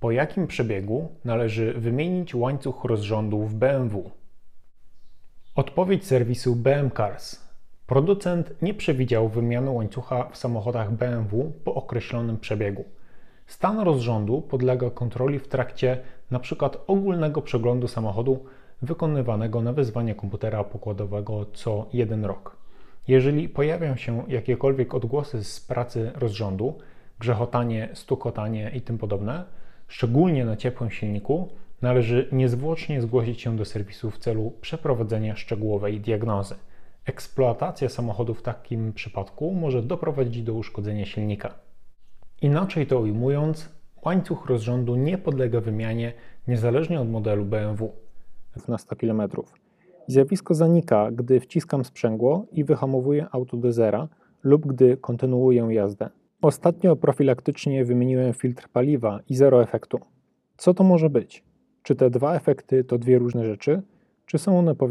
Po jakim przebiegu należy wymienić łańcuch rozrządu w BMW? Odpowiedź serwisu BM Cars. Producent nie przewidział wymiany łańcucha w samochodach BMW po określonym przebiegu. Stan rozrządu podlega kontroli w trakcie np. ogólnego przeglądu samochodu wykonywanego na wezwanie komputera pokładowego co jeden rok. Jeżeli pojawią się jakiekolwiek odgłosy z pracy rozrządu, grzechotanie, stukotanie i tym podobne, szczególnie na ciepłym silniku, należy niezwłocznie zgłosić się do serwisu w celu przeprowadzenia szczegółowej diagnozy. Eksploatacja samochodu w takim przypadku może doprowadzić do uszkodzenia silnika. Inaczej to ujmując, łańcuch rozrządu nie podlega wymianie niezależnie od modelu BMW na 100 km. Zjawisko zanika, gdy wciskam sprzęgło i wyhamowuję auto do zera lub gdy kontynuuję jazdę. Ostatnio profilaktycznie wymieniłem filtr paliwa i zero efektu. Co to może być? Czy te dwa efekty to dwie różne rzeczy, czy są one powiązane?